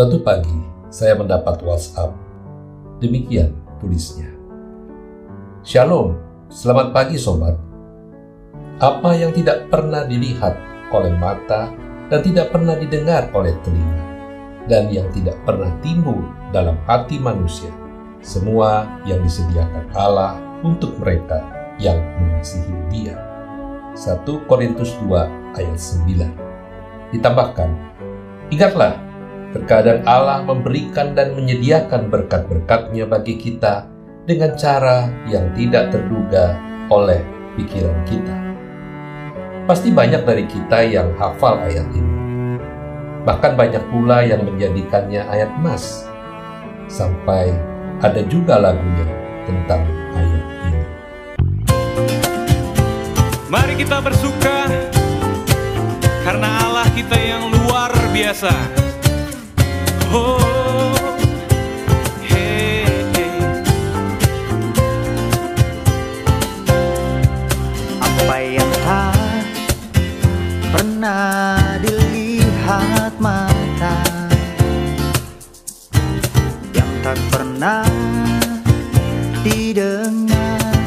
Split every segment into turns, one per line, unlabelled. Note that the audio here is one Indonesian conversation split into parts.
Suatu pagi, saya mendapat WhatsApp. Demikian tulisnya. Shalom, selamat pagi sobat. Apa yang tidak pernah dilihat oleh mata dan tidak pernah didengar oleh telinga, dan yang tidak pernah timbul dalam hati manusia, semua yang disediakan Allah untuk mereka yang mengasihi Dia. 1 Korintus 2 ayat 9. Ditambahkan, ingatlah Terkadang Allah memberikan dan menyediakan berkat-berkatnya bagi kita dengan cara yang tidak terduga oleh pikiran kita. Pasti banyak dari kita yang hafal ayat ini. Bahkan banyak pula yang menjadikannya ayat emas. Sampai ada juga lagunya tentang ayat ini.
Mari kita bersuka karena Allah kita yang luar biasa.
Apa yang tak pernah dilihat mata? Yang tak pernah didengar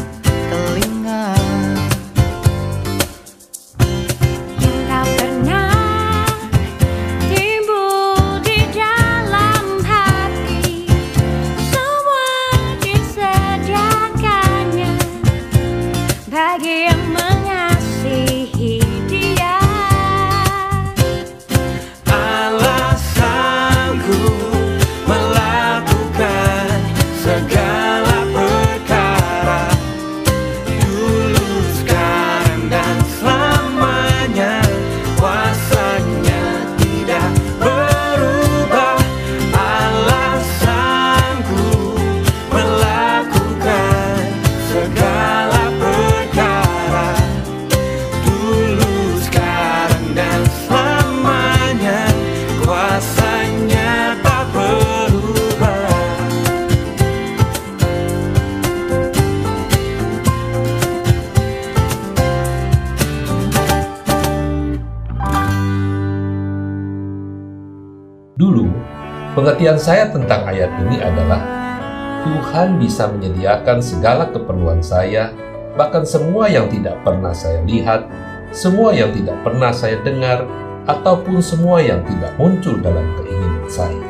packing my
Dulu, pengertian saya tentang ayat ini adalah Tuhan bisa menyediakan segala keperluan saya, bahkan semua yang tidak pernah saya lihat, semua yang tidak pernah saya dengar, ataupun semua yang tidak muncul dalam keinginan saya.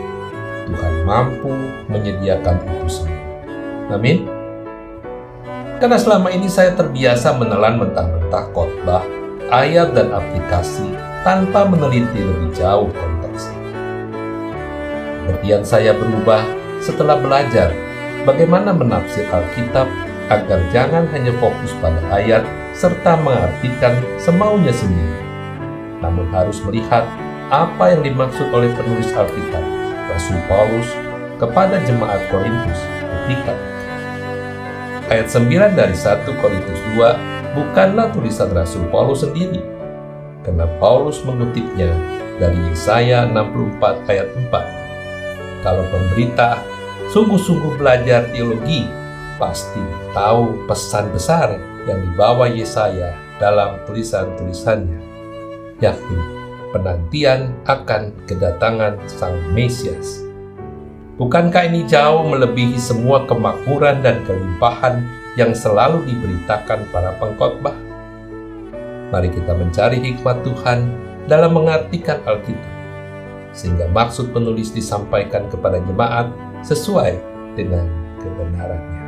Tuhan mampu menyediakan itu semua. Amin. Karena selama ini saya terbiasa menelan mentah-mentah khotbah, ayat dan aplikasi tanpa meneliti lebih jauh Pengertian saya berubah setelah belajar bagaimana menafsir Alkitab agar jangan hanya fokus pada ayat serta mengartikan semaunya sendiri, namun harus melihat apa yang dimaksud oleh penulis Alkitab, Rasul Paulus, kepada jemaat Korintus ketika Ayat 9 dari 1 Korintus 2 bukanlah tulisan Rasul Paulus sendiri, karena Paulus mengutipnya dari Yesaya 64 ayat 4 kalau pemberita sungguh-sungguh belajar teologi, pasti tahu pesan besar yang dibawa Yesaya dalam tulisan-tulisannya, yakni penantian akan kedatangan Sang Mesias. Bukankah ini jauh melebihi semua kemakmuran dan kelimpahan yang selalu diberitakan para pengkhotbah? Mari kita mencari hikmat Tuhan dalam mengartikan Alkitab sehingga maksud penulis disampaikan kepada jemaat sesuai dengan kebenarannya.